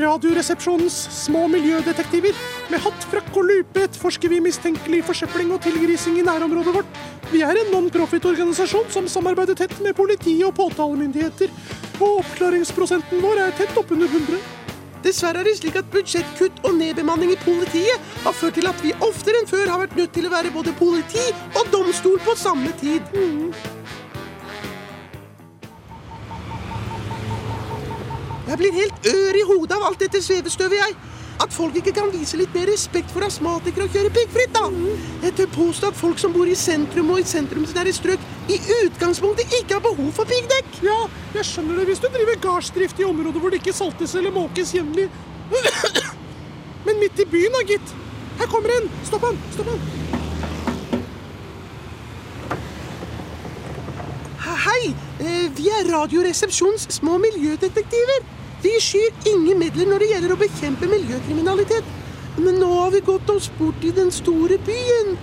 Radioresepsjonens små miljødetektiver. Med hatt, frakk og lupe etterforsker vi mistenkelig forsøpling og tilgrising i nærområdet vårt. Vi er en non-profit-organisasjon som samarbeider tett med politi og påtalemyndigheter. Og oppklaringsprosenten vår er tett oppunder 100. Dessverre er det slik at budsjettkutt og nedbemanning i politiet har ført til at vi oftere enn før har vært nødt til å være både politi og domstol på samme tid. Jeg blir helt ør i hodet av alt dette svevestøvet, jeg. At folk ikke kan vise litt mer respekt for astmatikere og kjøre piggfritt, da. Jeg tør påstå at folk som bor i sentrum og i sentrumsnære strøk, i utgangspunktet ikke har behov for piggdekk. Ja, jeg skjønner det hvis du driver gardsdrift i områder hvor det ikke saltes eller måkes jevnlig. Men midt i byen, da, gitt. Her kommer en. Stopp han. Stopp han. Hei, eh, vi er Radioresepsjons små miljødetektiver. Vi skyr ingen midler når det gjelder å bekjempe miljøkriminalitet. Men nå har vi gått oss bort i den store byen.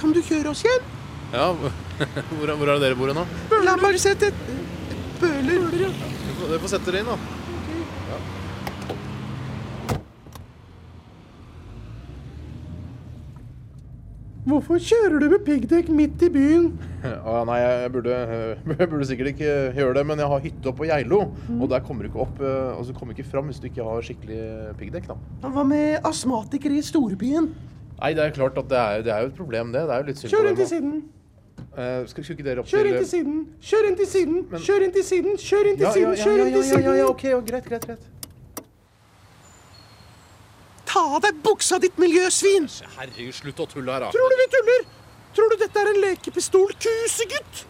Kan du kjøre oss hjem? Ja, hvor, hvor er det dere bor nå? La meg sette et Bøler. Du får- Dere får sette dere inn, da. Hvorfor kjører du med piggdekk midt i byen? Ah, nei, jeg burde, jeg burde sikkert ikke gjøre det, men jeg har hytte oppe på Geilo. Og der kommer du ikke opp eh, Altså kommer ikke fram hvis du ikke har skikkelig piggdekk. da Hva med astmatikere i storbyen? Nei, det er klart at det er, det er jo et problem, det. Det er jo litt synd Kjør inn til siden. Eh, skal, skal ikke dere opp Kjør inn til til siden. Kjør inn til siden. Kjør inn til siden. Kjør inn til ja, ja, ja, ja, ja, ja, ja, ja, til ja, ja, ja, siden. ok, ja, greit, greit, greit. Ta av deg buksa, ditt miljøsvin! Herregud, slutt å tulle her, da. Tror du vi tuller? Tror du dette er en lekepistol, kusegutt?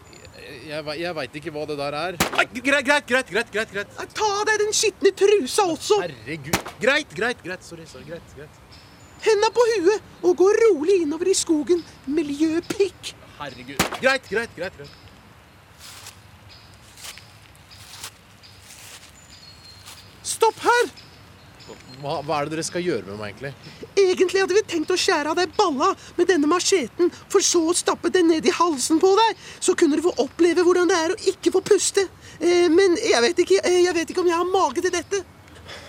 Jeg, jeg veit ikke hva det der er. Nei, greit, greit, greit, greit, greit, greit. Ta av deg den skitne trusa også! Herregud. Greit, greit, greit. Sorry, sorry, greit, greit. Henda på huet og gå rolig innover i skogen. Miljøpikk. Herregud. Greit, greit, greit. greit. Stopp her! Hva, hva er det dere skal gjøre med meg, egentlig? Egentlig hadde vi tenkt å skjære av deg balla med denne macheten, for så å stappe den ned i halsen på deg. Så kunne du få oppleve hvordan det er å ikke få puste. Eh, men jeg vet, ikke, eh, jeg vet ikke om jeg har mage til dette.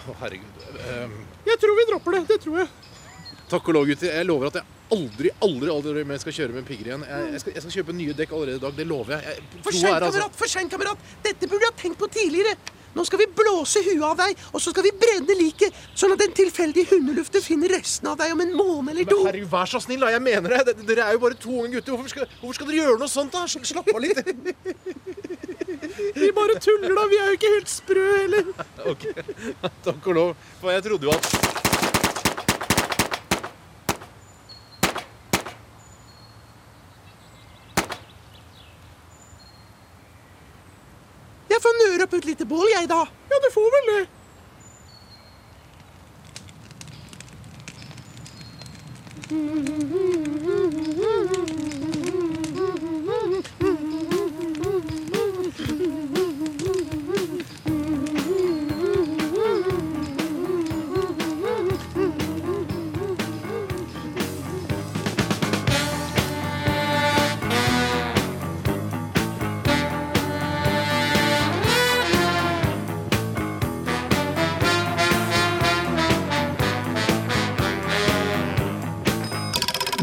Å, herregud. Ehm, Jeg tror vi dropper det. Det tror jeg. takk og lov, gutter. Jeg lover at jeg aldri, aldri aldri mer skal kjøre med pigger igjen. Jeg, jeg, skal, jeg skal kjøpe nye dekk allerede i dag. Det lover jeg. jeg For seint, er altså- kamerat! For seint, kamerat! Dette burde du ha tenkt på tidligere. Nå skal vi blåse huet av deg, og så skal vi brenne liket, sånn at den tilfeldige hundeluften finner resten av deg om en måned eller to. Men herregud, vær så snill, da. Jeg mener det. Dere er jo bare to unge gutter. Hvorfor skal, hvorfor skal dere gjøre noe sånt, da? Slapp av litt. Vi bare tuller, da. Vi er jo ikke helt sprø heller. Ok, Takk og lov. For jeg trodde jo at Jeg får nøre opp et lite bål, jeg, da. Ja, du får vel det.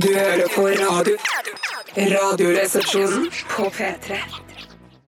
Du hører på radio. Radioresepsjonen på P3.